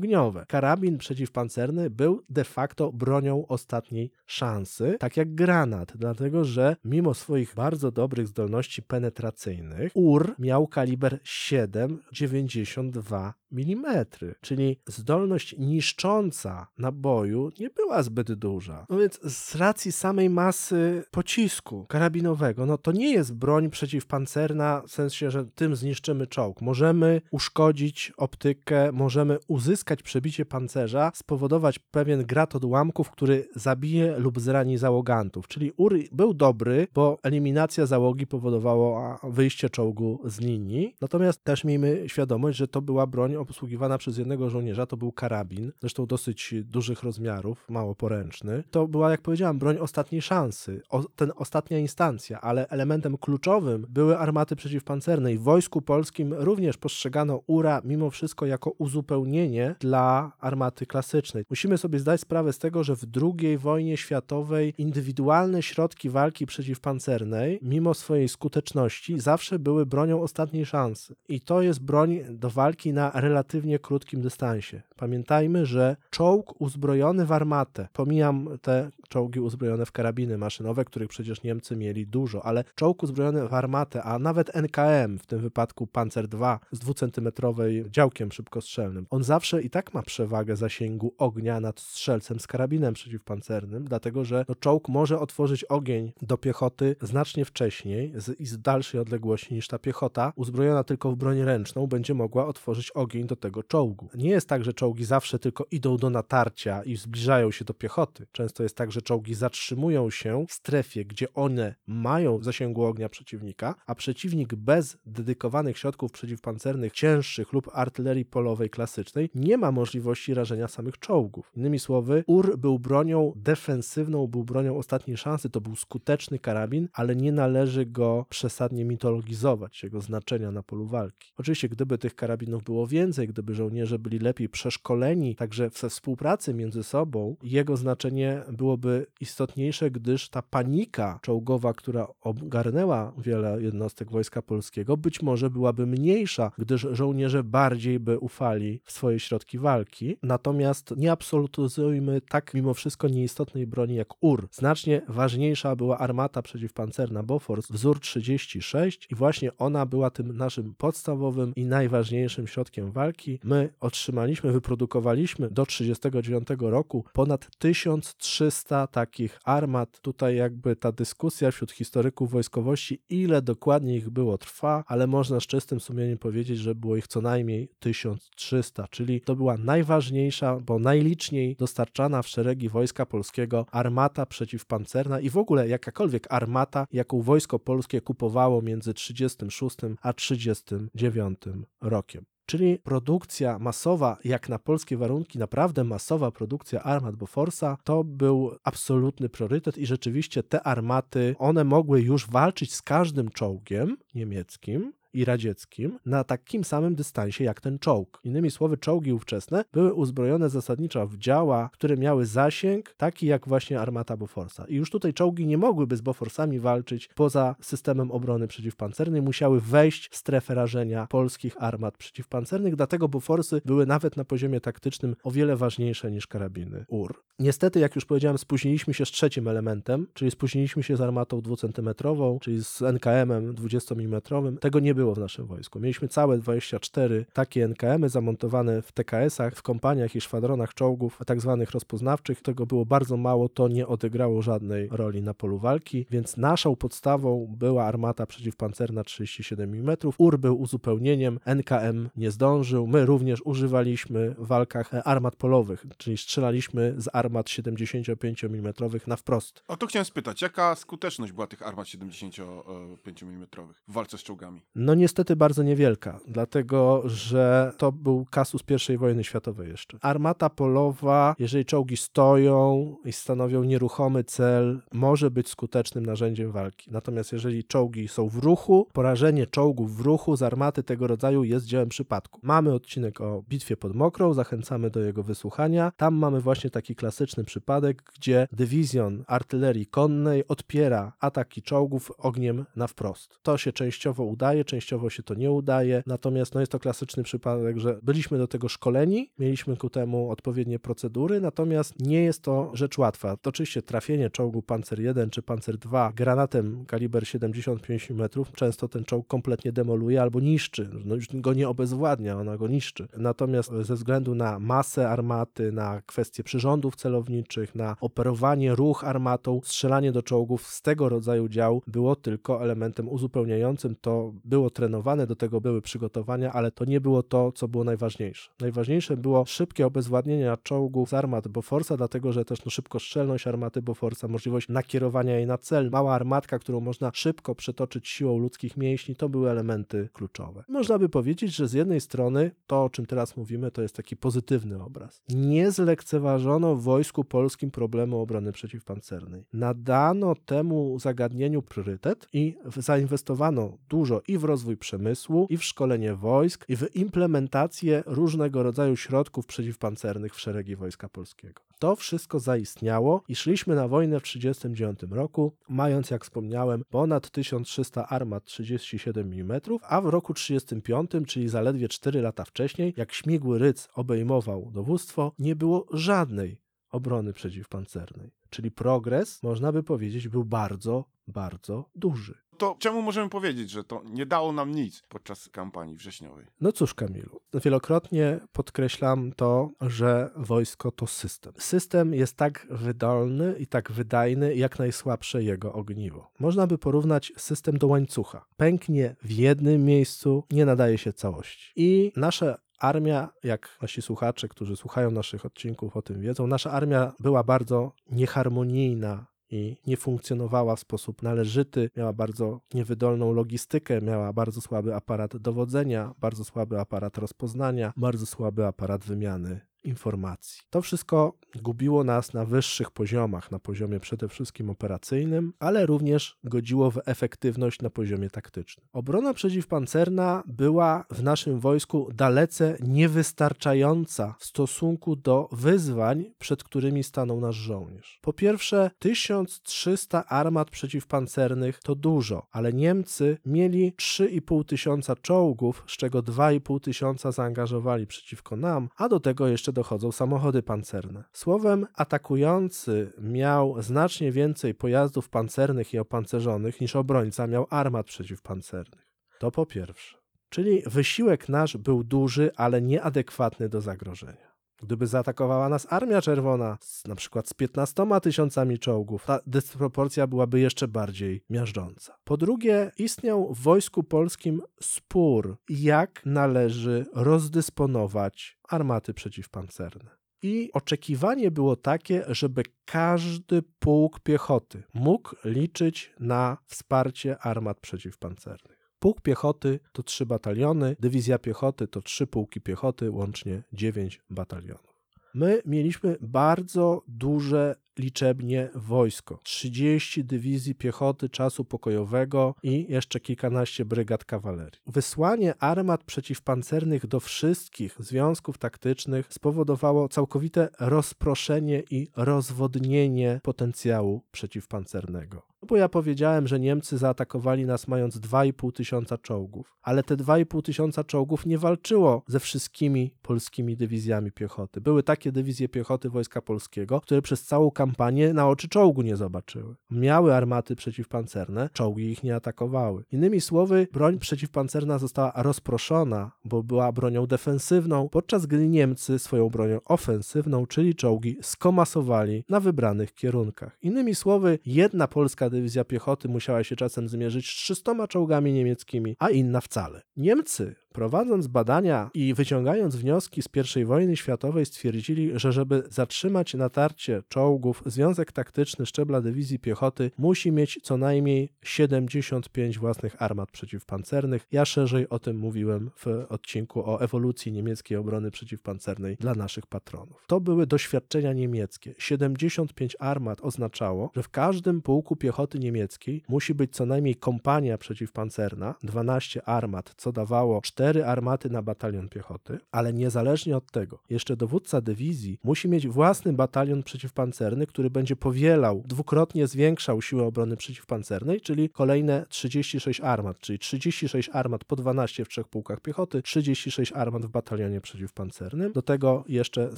Karabin przeciwpancerny był de facto bronią ostatniej szansy, tak jak granat, dlatego że mimo swoich bardzo dobrych zdolności penetracyjnych, UR miał kaliber 7,92 mm, czyli zdolność niszcząca naboju nie była zbyt duża. No więc z racji samej masy pocisku karabinowego, no to nie jest broń przeciwpancerna w sensie, że tym zniszczymy czołg. Możemy uszkodzić optykę, możemy uzyskać przebicie pancerza, spowodować pewien grat odłamków, który zabije lub zrani załogantów. Czyli UR był dobry, bo eliminacja załogi powodowała wyjście czołgu z linii. Natomiast też miejmy świadomość, że to była broń obsługiwana przez jednego żołnierza, to był karabin, zresztą dosyć dużych rozmiarów, mało poręczny. To była, jak powiedziałam, broń ostatniej szansy, o, ten ostatnia instancja, ale elementem kluczowym były armaty przeciwpancerne i w Wojsku Polskim również postrzegano URA mimo wszystko jako uzupełnienie dla armaty klasycznej. Musimy sobie zdać sprawę z tego, że w II wojnie światowej indywidualne środki walki przeciwpancernej, mimo swojej skuteczności, zawsze były bronią ostatniej szansy. I to jest broń do walki na relatywnie krótkim dystansie. Pamiętajmy, że czołg uzbrojony w armatę, pomijam te czołgi uzbrojone w karabiny maszynowe, których przecież Niemcy mieli dużo, ale czołg uzbrojony w armatę, a nawet NKM, w tym wypadku Panzer II z dwucentymetrowej działkiem szybkostrzelnym, on zawsze i tak ma przewagę zasięgu ognia nad strzelcem z karabinem przeciwpancernym, dlatego że no, czołg może otworzyć ogień do piechoty znacznie wcześniej z, i z dalszej odległości niż ta piechota, uzbrojona tylko w broń ręczną, będzie mogła otworzyć ogień do tego czołgu. Nie jest tak, że czołgi zawsze tylko idą do natarcia i zbliżają się do piechoty. Często jest tak, że czołgi zatrzymują się w strefie, gdzie one mają zasięgu ognia przeciwnika, a przeciwnik bez dedykowanych środków przeciwpancernych, cięższych lub artylerii polowej klasycznej nie ma możliwości rażenia samych czołgów. Innymi słowy, UR był bronią defensywną, był bronią ostatniej szansy, to był skuteczny karabin, ale nie należy go przesadnie mitologizować, jego znaczenia na polu walki. Oczywiście, gdyby tych karabinów było więcej, gdyby żołnierze byli lepiej przeszkoleni, także we współpracy między sobą, jego znaczenie byłoby istotniejsze, gdyż ta panika czołgowa, która ogarnęła wiele jednostek Wojska Polskiego, być może byłaby mniejsza, gdyż żołnierze bardziej by ufali w swoje środki walki. Natomiast nie absolutyzujmy tak mimo wszystko nieistotnej broni jak UR. Znacznie ważniejsza była armata przeciwpancerna Bofors wzór 36 i właśnie ona była tym naszym podstawowym i najważniejszym środkiem walki. My otrzymaliśmy, wyprodukowaliśmy do 1939 roku ponad 1300 takich armat. Tutaj jakby ta dyskusja wśród historyków wojskowości, ile dokładnie ich było, trwa, ale można z czystym sumieniem powiedzieć, że było ich co najmniej 1300, czyli to była najważniejsza, bo najliczniej dostarczana w szeregi Wojska Polskiego armata przeciwpancerna i w ogóle jakakolwiek armata, jaką Wojsko Polskie kupowało między 36 a 39 rokiem. Czyli produkcja masowa, jak na polskie warunki, naprawdę masowa produkcja armat Boforsa, to był absolutny priorytet i rzeczywiście te armaty, one mogły już walczyć z każdym czołgiem niemieckim, i radzieckim na takim samym dystansie jak ten czołg. Innymi słowy, czołgi ówczesne były uzbrojone zasadniczo w działa, które miały zasięg taki jak właśnie armata Boforsa. I już tutaj czołgi nie mogłyby z Boforsami walczyć poza systemem obrony przeciwpancernej, musiały wejść w strefę rażenia polskich armat przeciwpancernych, dlatego Boforsy były nawet na poziomie taktycznym o wiele ważniejsze niż karabiny UR. Niestety, jak już powiedziałem, spóźniliśmy się z trzecim elementem, czyli spóźniliśmy się z armatą dwucentymetrową, czyli z NKM-em 20 mm. Tego nie było w naszym wojsku. Mieliśmy całe 24 takie NKM-y zamontowane w TKS-ach, w kompaniach i szwadronach czołgów, tak zwanych rozpoznawczych. Tego było bardzo mało, to nie odegrało żadnej roli na polu walki, więc naszą podstawą była armata przeciwpancerna 37 mm. UR był uzupełnieniem, NKM nie zdążył. My również używaliśmy w walkach armat polowych, czyli strzelaliśmy z armat 75 mm na wprost. O to chciałem spytać, jaka skuteczność była tych armat 75 mm w walce z czołgami? No niestety bardzo niewielka, dlatego że to był kasus I wojny światowej jeszcze. Armata polowa, jeżeli czołgi stoją i stanowią nieruchomy cel, może być skutecznym narzędziem walki. Natomiast jeżeli czołgi są w ruchu, porażenie czołgów w ruchu z armaty tego rodzaju jest dziełem przypadku. Mamy odcinek o bitwie pod Mokrą, zachęcamy do jego wysłuchania. Tam mamy właśnie taki klasyczny przypadek, gdzie dywizjon artylerii konnej odpiera ataki czołgów ogniem na wprost. To się częściowo udaje, częściowo się to nie udaje, natomiast no jest to klasyczny przypadek, że byliśmy do tego szkoleni, mieliśmy ku temu odpowiednie procedury, natomiast nie jest to rzecz łatwa. To oczywiście trafienie czołgu Panzer 1 czy Panzer 2 granatem kaliber 75 mm, często ten czołg kompletnie demoluje albo niszczy. No już go nie obezwładnia, ona go niszczy. Natomiast ze względu na masę armaty, na kwestie przyrządów celowniczych, na operowanie, ruch armatą, strzelanie do czołgów z tego rodzaju dział było tylko elementem uzupełniającym. To było trenowane, do tego były przygotowania, ale to nie było to, co było najważniejsze. Najważniejsze było szybkie obezwładnienie czołgów z armat Boforsa, dlatego że też no, szybkostrzelność armaty Boforsa, możliwość nakierowania jej na cel, mała armatka, którą można szybko przetoczyć siłą ludzkich mięśni, to były elementy kluczowe. Można by powiedzieć, że z jednej strony to, o czym teraz mówimy, to jest taki pozytywny obraz. Nie zlekceważono w wojsku polskim problemu obrony przeciwpancernej. Nadano temu zagadnieniu priorytet i zainwestowano dużo i w rozwój przemysłu, i w szkolenie wojsk, i w implementację różnego rodzaju środków przeciwpancernych w szeregi Wojska Polskiego. To wszystko zaistniało i szliśmy na wojnę w 1939 roku, mając, jak wspomniałem, ponad 1300 armat 37 mm, a w roku 1935, czyli zaledwie 4 lata wcześniej, jak śmigły ryc obejmował dowództwo, nie było żadnej obrony przeciwpancernej. Czyli progres, można by powiedzieć, był bardzo, bardzo duży. To czemu możemy powiedzieć, że to nie dało nam nic podczas kampanii wrześniowej? No cóż, Kamilu, wielokrotnie podkreślam to, że wojsko to system. System jest tak wydolny i tak wydajny, jak najsłabsze jego ogniwo. Można by porównać system do łańcucha. Pęknie w jednym miejscu, nie nadaje się całości. I nasze armia, jak nasi słuchacze, którzy słuchają naszych odcinków o tym wiedzą, nasza armia była bardzo nieharmonijna i nie funkcjonowała w sposób należyty, miała bardzo niewydolną logistykę, miała bardzo słaby aparat dowodzenia, bardzo słaby aparat rozpoznania, bardzo słaby aparat wymiany informacji. To wszystko gubiło nas na wyższych poziomach, na poziomie przede wszystkim operacyjnym, ale również godziło w efektywność na poziomie taktycznym. Obrona przeciwpancerna była w naszym wojsku dalece niewystarczająca w stosunku do wyzwań, przed którymi stanął nasz żołnierz. Po pierwsze, 1300 armat przeciwpancernych to dużo, ale Niemcy mieli 3,5 tysiąca czołgów, z czego 2,5 tysiąca zaangażowali przeciwko nam, a do tego jeszcze dochodzą samochody pancerne. Słowem, atakujący miał znacznie więcej pojazdów pancernych i opancerzonych niż obrońca miał armat przeciwpancernych. To po pierwsze. Czyli wysiłek nasz był duży, ale nieadekwatny do zagrożenia. Gdyby zaatakowała nas Armia Czerwona, z, na przykład z 15 tysiącami czołgów, ta dysproporcja byłaby jeszcze bardziej miażdżąca. Po drugie, istniał w wojsku polskim spór, jak należy rozdysponować armaty przeciwpancerne. I oczekiwanie było takie, żeby każdy pułk piechoty mógł liczyć na wsparcie armat przeciwpancernych. Pułk piechoty to trzy bataliony, dywizja piechoty to trzy pułki piechoty, łącznie dziewięć batalionów. My mieliśmy bardzo duże liczebnie wojsko. 30 dywizji piechoty czasu pokojowego i jeszcze kilkanaście brygad kawalerii. Wysłanie armat przeciwpancernych do wszystkich związków taktycznych spowodowało całkowite rozproszenie i rozwodnienie potencjału przeciwpancernego. No bo ja powiedziałem, że Niemcy zaatakowali nas mając 2,5 tysiąca czołgów, ale te 2,5 tysiąca czołgów nie walczyło ze wszystkimi polskimi dywizjami piechoty. Były takie dywizje piechoty Wojska Polskiego, które przez całą kampanię na oczy czołgu nie zobaczyły. Miały armaty przeciwpancerne, czołgi ich nie atakowały. Innymi słowy, broń przeciwpancerna została rozproszona, bo była bronią defensywną, podczas gdy Niemcy swoją bronią ofensywną, czyli czołgi, skomasowali na wybranych kierunkach. Innymi słowy, jedna polska dywizja piechoty musiała się czasem zmierzyć z 300 czołgami niemieckimi, a inna wcale. Niemcy Prowadząc badania i wyciągając wnioski z I wojny światowej, stwierdzili, że żeby zatrzymać natarcie czołgów, Związek Taktyczny Szczebla Dywizji Piechoty musi mieć co najmniej 75 własnych armat przeciwpancernych. Ja szerzej o tym mówiłem w odcinku o ewolucji niemieckiej obrony przeciwpancernej dla naszych patronów. To były doświadczenia niemieckie. 75 armat oznaczało, że w każdym pułku piechoty niemieckiej musi być co najmniej kompania przeciwpancerna, 12 armat, co dawało 4 cztery armaty na batalion piechoty, ale niezależnie od tego, jeszcze dowódca dywizji musi mieć własny batalion przeciwpancerny, który będzie powielał, dwukrotnie zwiększał siłę obrony przeciwpancernej, czyli kolejne 36 armat, czyli 36 armat po 12 w trzech pułkach piechoty, 36 armat w batalionie przeciwpancernym, do tego jeszcze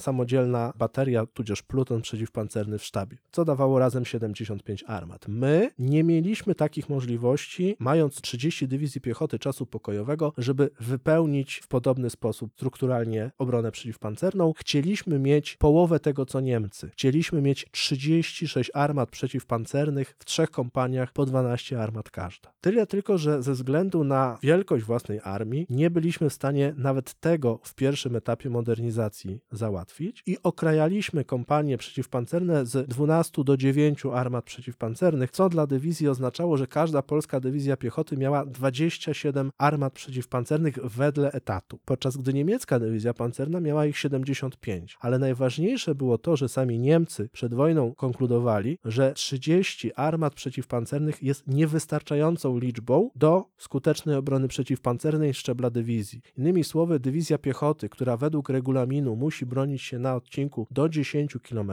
samodzielna bateria, tudzież pluton przeciwpancerny w sztabie, co dawało razem 75 armat. My nie mieliśmy takich możliwości, mając 30 dywizji piechoty czasu pokojowego, żeby wypełnić w podobny sposób strukturalnie obronę przeciwpancerną. Chcieliśmy mieć połowę tego, co Niemcy. Chcieliśmy mieć 36 armat przeciwpancernych w trzech kompaniach, po 12 armat każda. Tyle tylko, że ze względu na wielkość własnej armii nie byliśmy w stanie nawet tego w pierwszym etapie modernizacji załatwić i okrajaliśmy kompanie przeciwpancerne z 12 do 9 armat przeciwpancernych, co dla dywizji oznaczało, że każda polska dywizja piechoty miała 27 armat przeciwpancernych wedle etatu, podczas gdy niemiecka dywizja pancerna miała ich 75. Ale najważniejsze było to, że sami Niemcy przed wojną konkludowali, że 30 armat przeciwpancernych jest niewystarczającą liczbą do skutecznej obrony przeciwpancernej szczebla dywizji. Innymi słowy, dywizja piechoty, która według regulaminu musi bronić się na odcinku do 10 km,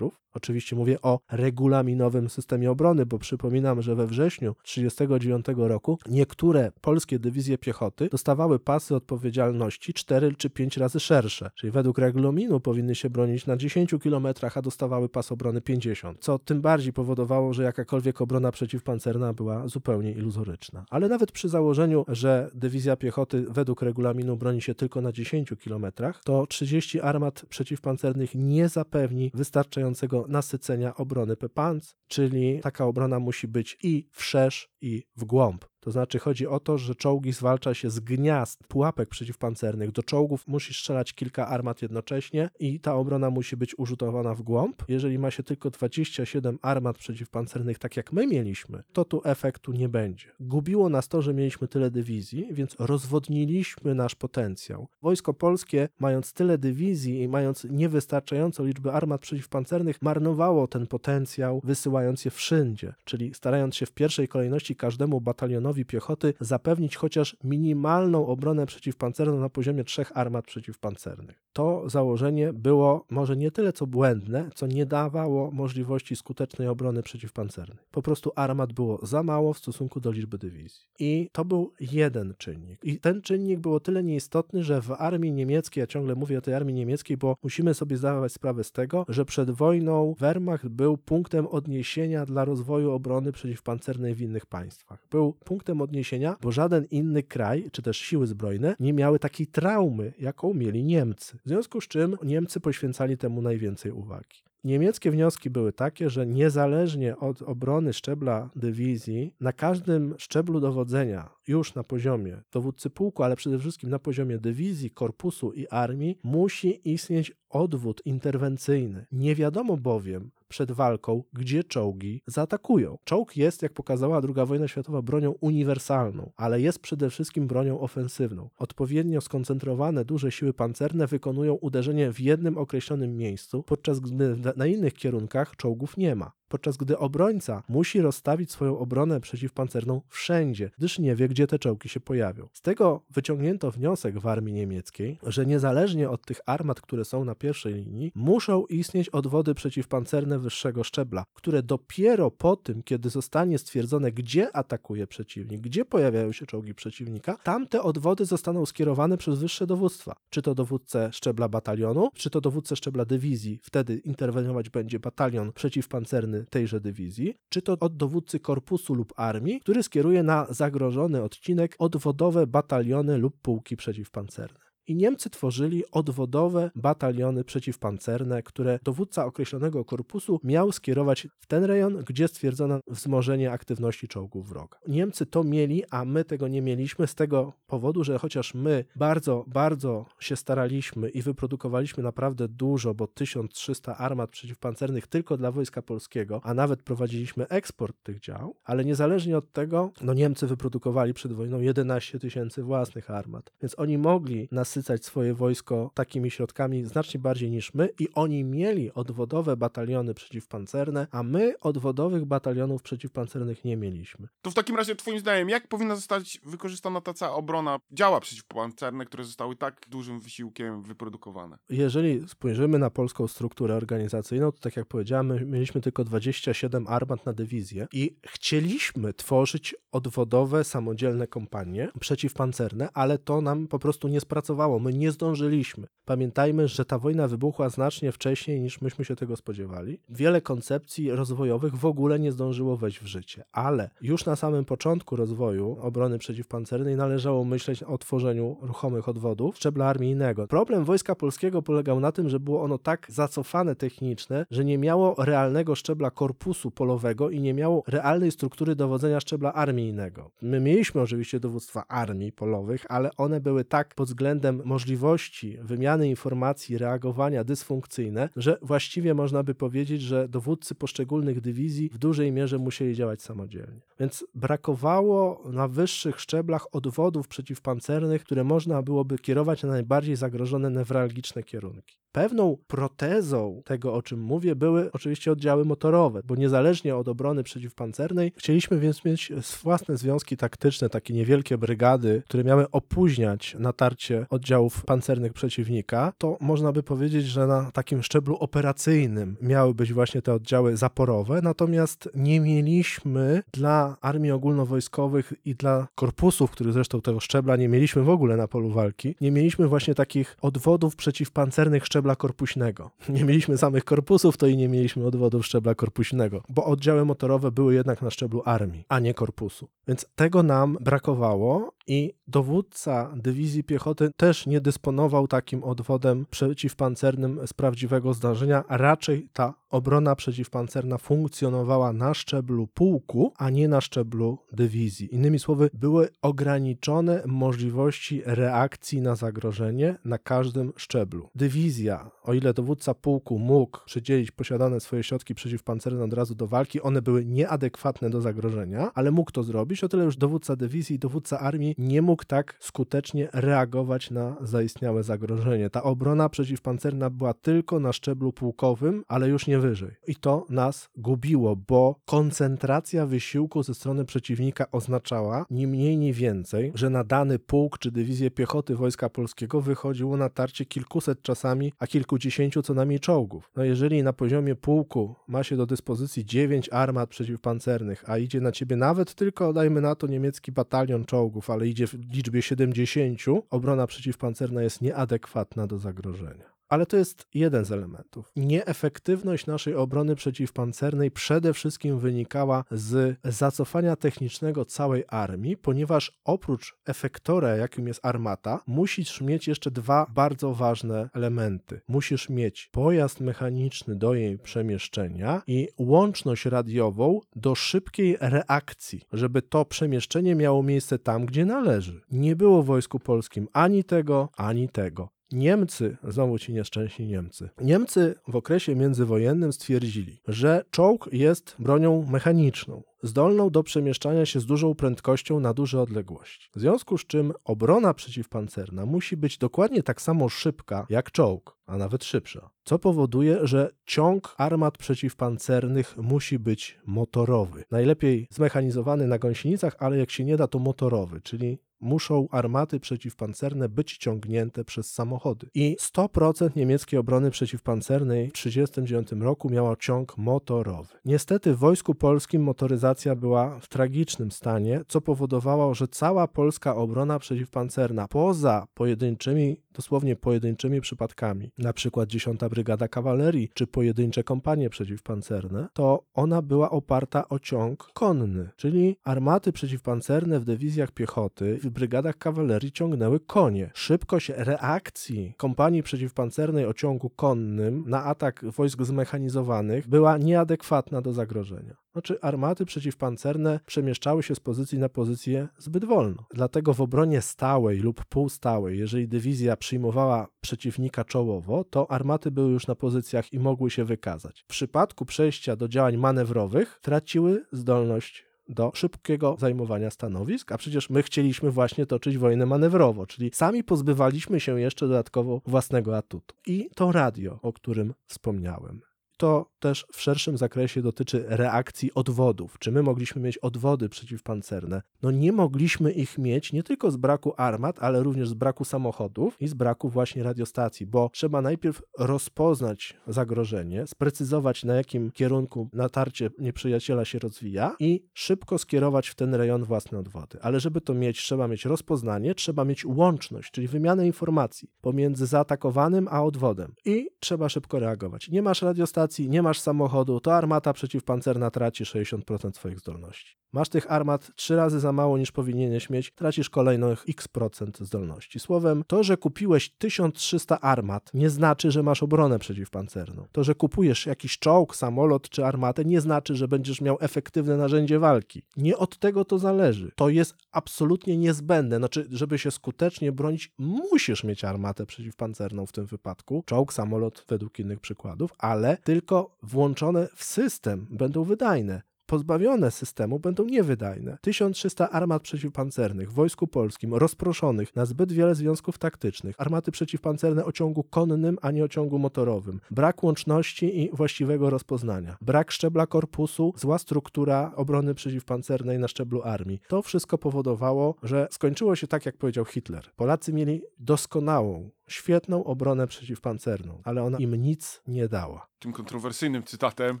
Oczywiście mówię o regulaminowym systemie obrony, bo przypominam, że we wrześniu 1939 roku niektóre polskie dywizje piechoty dostawały pasy odpowiedzialności 4 czy 5 razy szersze, czyli według regulaminu powinny się bronić na 10 km, a dostawały pas obrony 50, co tym bardziej powodowało, że jakakolwiek obrona przeciwpancerna była zupełnie iluzoryczna. Ale nawet przy założeniu, że dywizja piechoty według regulaminu broni się tylko na 10 km, to 30 armat przeciwpancernych nie zapewni wystarczającego nasycenia obrony Pepans, czyli taka obrona musi być i wszerz, i w głąb. To znaczy chodzi o to, że czołgi zwalcza się z gniazd pułapek przeciwpancernych. Do czołgów musi strzelać kilka armat jednocześnie i ta obrona musi być użytowana w głąb. Jeżeli ma się tylko 27 armat przeciwpancernych, tak jak my mieliśmy, to tu efektu nie będzie. Gubiło nas to, że mieliśmy tyle dywizji, więc rozwodniliśmy nasz potencjał. Wojsko polskie, mając tyle dywizji i mając niewystarczającą liczbę armat przeciwpancernych, marnowało ten potencjał, wysyłając je wszędzie, czyli starając się w pierwszej kolejności każdemu batalionowi piechoty zapewnić chociaż minimalną obronę przeciwpancerną na poziomie trzech armat przeciwpancernych. To założenie było może nie tyle co błędne, co nie dawało możliwości skutecznej obrony przeciwpancernej. Po prostu armat było za mało w stosunku do liczby dywizji. I to był jeden czynnik. I ten czynnik był o tyle nieistotny, że w armii niemieckiej, ja ciągle mówię o tej armii niemieckiej, bo musimy sobie zdawać sprawę z tego, że przed wojną Wehrmacht był punktem odniesienia dla rozwoju obrony przeciwpancernej w innych państwach. Był punktem punktem odniesienia, bo żaden inny kraj, czy też siły zbrojne, nie miały takiej traumy, jaką mieli Niemcy. W związku z czym Niemcy poświęcali temu najwięcej uwagi. Niemieckie wnioski były takie, że niezależnie od obrony szczebla dywizji, na każdym szczeblu dowodzenia, już na poziomie dowódcy pułku, ale przede wszystkim na poziomie dywizji, korpusu i armii, musi istnieć odwód interwencyjny. Nie wiadomo bowiem, przed walką, gdzie czołgi zaatakują. Czołg jest, jak pokazała II wojna światowa, bronią uniwersalną, ale jest przede wszystkim bronią ofensywną. Odpowiednio skoncentrowane duże siły pancerne wykonują uderzenie w jednym określonym miejscu, podczas gdy na innych kierunkach czołgów nie ma podczas gdy obrońca musi rozstawić swoją obronę przeciwpancerną wszędzie, gdyż nie wie, gdzie te czołgi się pojawią. Z tego wyciągnięto wniosek w armii niemieckiej, że niezależnie od tych armat, które są na pierwszej linii, muszą istnieć odwody przeciwpancerne wyższego szczebla, które dopiero po tym, kiedy zostanie stwierdzone, gdzie atakuje przeciwnik, gdzie pojawiają się czołgi przeciwnika, tamte odwody zostaną skierowane przez wyższe dowództwa. Czy to dowódcę szczebla batalionu, czy to dowódcę szczebla dywizji. Wtedy interweniować będzie batalion przeciwpancerny tejże dywizji, czy to od dowódcy korpusu lub armii, który skieruje na zagrożony odcinek odwodowe bataliony lub pułki przeciwpancerne i Niemcy tworzyli odwodowe bataliony przeciwpancerne, które dowódca określonego korpusu miał skierować w ten rejon, gdzie stwierdzono wzmożenie aktywności czołgów wroga. Niemcy to mieli, a my tego nie mieliśmy z tego powodu, że chociaż my bardzo, bardzo się staraliśmy i wyprodukowaliśmy naprawdę dużo, bo 1300 armat przeciwpancernych tylko dla Wojska Polskiego, a nawet prowadziliśmy eksport tych dział, ale niezależnie od tego, no Niemcy wyprodukowali przed wojną 11 tysięcy własnych armat, więc oni mogli nas nasycać swoje wojsko takimi środkami znacznie bardziej niż my i oni mieli odwodowe bataliony przeciwpancerne, a my odwodowych batalionów przeciwpancernych nie mieliśmy. To w takim razie twoim zdaniem, jak powinna zostać wykorzystana ta cała obrona działa przeciwpancerne, które zostały tak dużym wysiłkiem wyprodukowane? Jeżeli spojrzymy na polską strukturę organizacyjną, to tak jak powiedziałem, my mieliśmy tylko 27 armat na dywizję i chcieliśmy tworzyć odwodowe, samodzielne kompanie przeciwpancerne, ale to nam po prostu nie spracowało My nie zdążyliśmy. Pamiętajmy, że ta wojna wybuchła znacznie wcześniej niż myśmy się tego spodziewali. Wiele koncepcji rozwojowych w ogóle nie zdążyło wejść w życie, ale już na samym początku rozwoju obrony przeciwpancernej należało myśleć o tworzeniu ruchomych odwodów szczebla armijnego. Problem Wojska Polskiego polegał na tym, że było ono tak zacofane techniczne, że nie miało realnego szczebla korpusu polowego i nie miało realnej struktury dowodzenia szczebla armijnego. My mieliśmy oczywiście dowództwa armii polowych, ale one były tak pod względem możliwości wymiany informacji, reagowania dysfunkcyjne, że właściwie można by powiedzieć, że dowódcy poszczególnych dywizji w dużej mierze musieli działać samodzielnie. Więc brakowało na wyższych szczeblach odwodów przeciwpancernych, które można byłoby kierować na najbardziej zagrożone newralgiczne kierunki. Pewną protezą tego, o czym mówię, były oczywiście oddziały motorowe, bo niezależnie od obrony przeciwpancernej, chcieliśmy więc mieć własne związki taktyczne, takie niewielkie brygady, które miały opóźniać natarcie oddziałów pancernych przeciwnika. To można by powiedzieć, że na takim szczeblu operacyjnym miały być właśnie te oddziały zaporowe, natomiast nie mieliśmy dla armii ogólnowojskowych i dla korpusów, których zresztą tego szczebla nie mieliśmy w ogóle na polu walki, nie mieliśmy właśnie takich odwodów przeciwpancernych szczebla korpuśnego. <laughs> Nie mieliśmy samych korpusów, to i nie mieliśmy odwodów szczebla korpuśnego, bo oddziały motorowe były jednak na szczeblu armii, a nie korpusu. Więc tego nam brakowało i dowódca dywizji piechoty też nie dysponował takim odwodem przeciwpancernym z prawdziwego zdarzenia. Raczej ta obrona przeciwpancerna funkcjonowała na szczeblu pułku, a nie na szczeblu dywizji. Innymi słowy, były ograniczone możliwości reakcji na zagrożenie na każdym szczeblu. Dywizja, o ile dowódca pułku mógł przydzielić posiadane swoje środki przeciwpancerne od razu do walki, one były nieadekwatne do zagrożenia, ale mógł to zrobić, o tyle już dowódca dywizji i dowódca armii nie mógł tak skutecznie reagować na zaistniałe zagrożenie. Ta obrona przeciwpancerna była tylko na szczeblu pułkowym, ale już nie wyżej. I to nas gubiło, bo koncentracja wysiłku ze strony przeciwnika oznaczała ni mniej, ni więcej, że na dany pułk czy dywizję piechoty Wojska Polskiego wychodziło na tarcie kilkuset czasami, a kilkudziesięciu co najmniej czołgów. No jeżeli na poziomie pułku ma się do dyspozycji dziewięć armat przeciwpancernych, a idzie na ciebie nawet tylko, dajmy na to, niemiecki batalion czołgów, ale idzie w liczbie 70, obrona przeciwpancerna jest nieadekwatna do zagrożenia. Ale to jest jeden z elementów. Nieefektywność naszej obrony przeciwpancernej przede wszystkim wynikała z zacofania technicznego całej armii, ponieważ oprócz efektora, jakim jest armata, musisz mieć jeszcze dwa bardzo ważne elementy. Musisz mieć pojazd mechaniczny do jej przemieszczenia i łączność radiową do szybkiej reakcji, żeby to przemieszczenie miało miejsce tam, gdzie należy. Nie było w Wojsku Polskim ani tego, ani tego. Niemcy, znowu ci nieszczęśni Niemcy, Niemcy w okresie międzywojennym stwierdzili, że czołg jest bronią mechaniczną, zdolną do przemieszczania się z dużą prędkością na duże odległości. W związku z czym obrona przeciwpancerna musi być dokładnie tak samo szybka jak czołg, a nawet szybsza. Co powoduje, że ciąg armat przeciwpancernych musi być motorowy. Najlepiej zmechanizowany na gąsienicach, ale jak się nie da, to motorowy, czyli muszą armaty przeciwpancerne być ciągnięte przez samochody. I 100% niemieckiej obrony przeciwpancernej w 1939 roku miała ciąg motorowy. Niestety w Wojsku Polskim motoryzacja była w tragicznym stanie, co powodowało, że cała polska obrona przeciwpancerna poza pojedynczymi, dosłownie pojedynczymi przypadkami, na przykład 10 Brygada Kawalerii czy pojedyncze kompanie przeciwpancerne, to ona była oparta o ciąg konny, czyli armaty przeciwpancerne w dywizjach piechoty w brygadach kawalerii ciągnęły konie. Szybkość reakcji kompanii przeciwpancernej o ciągu konnym na atak wojsk zmechanizowanych była nieadekwatna do zagrożenia. Znaczy, armaty przeciwpancerne przemieszczały się z pozycji na pozycję zbyt wolno. Dlatego w obronie stałej lub półstałej, jeżeli dywizja przyjmowała przeciwnika czołowo, to armaty były już na pozycjach i mogły się wykazać. W przypadku przejścia do działań manewrowych traciły zdolność do szybkiego zajmowania stanowisk, a przecież my chcieliśmy właśnie toczyć wojnę manewrowo, czyli sami pozbywaliśmy się jeszcze dodatkowo własnego atutu. I to radio, o którym wspomniałem. To też w szerszym zakresie dotyczy reakcji odwodów. Czy my mogliśmy mieć odwody przeciwpancerne? No nie mogliśmy ich mieć nie tylko z braku armat, ale również z braku samochodów i z braku właśnie radiostacji, bo trzeba najpierw rozpoznać zagrożenie, sprecyzować na jakim kierunku natarcie nieprzyjaciela się rozwija i szybko skierować w ten rejon własne odwody. Ale żeby to mieć, trzeba mieć rozpoznanie, trzeba mieć łączność, czyli wymianę informacji pomiędzy zaatakowanym a odwodem i trzeba szybko reagować. Nie masz radiostacji, nie masz samochodu, to armata przeciwpancerna traci 60% swoich zdolności. Masz tych armat trzy razy za mało niż powinieneś mieć, tracisz kolejnych x procent zdolności. Słowem, to, że kupiłeś 1300 armat, nie znaczy, że masz obronę przeciwpancerną. To, że kupujesz jakiś czołg, samolot czy armatę, nie znaczy, że będziesz miał efektywne narzędzie walki. Nie od tego to zależy. To jest absolutnie niezbędne. Znaczy, żeby się skutecznie bronić, musisz mieć armatę przeciwpancerną w tym wypadku, czołg, samolot według innych przykładów, ale tylko włączone w system będą wydajne pozbawione systemu będą niewydajne. 1300 armat przeciwpancernych w Wojsku Polskim rozproszonych na zbyt wiele związków taktycznych, armaty przeciwpancerne o ciągu konnym, a nie o ciągu motorowym, brak łączności i właściwego rozpoznania, brak szczebla korpusu, zła struktura obrony przeciwpancernej na szczeblu armii. To wszystko powodowało, że skończyło się tak, jak powiedział Hitler. Polacy mieli doskonałą, świetną obronę przeciwpancerną, ale ona im nic nie dała. Tym kontrowersyjnym cytatem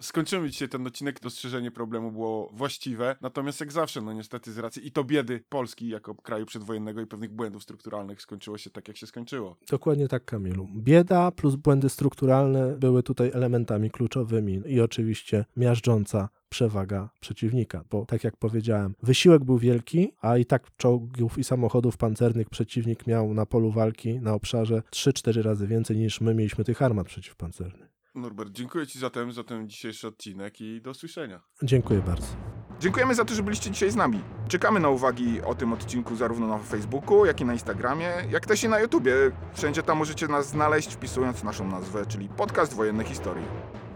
skończymy dzisiaj ten odcinek. Dostrzeżenie problemu było właściwe. Natomiast jak zawsze, no niestety z racji i to biedy Polski jako kraju przedwojennego i pewnych błędów strukturalnych skończyło się tak, jak się skończyło. Dokładnie tak, Kamilu. Bieda plus błędy strukturalne były tutaj elementami kluczowymi i oczywiście miażdżąca przewaga przeciwnika, bo tak jak powiedziałem, wysiłek był wielki, a i tak czołgów i samochodów pancernych przeciwnik miał na polu walki, na obszarze 3-4 razy więcej niż my mieliśmy tych armat przeciwpancernych. Norbert, dziękuję Ci zatem za ten dzisiejszy odcinek i do usłyszenia. Dziękuję bardzo. Dziękujemy za to, że byliście dzisiaj z nami. Czekamy na uwagi o tym odcinku zarówno na Facebooku, jak i na Instagramie, jak też i na YouTubie. Wszędzie tam możecie nas znaleźć wpisując naszą nazwę, czyli Podcast Wojenne Historii.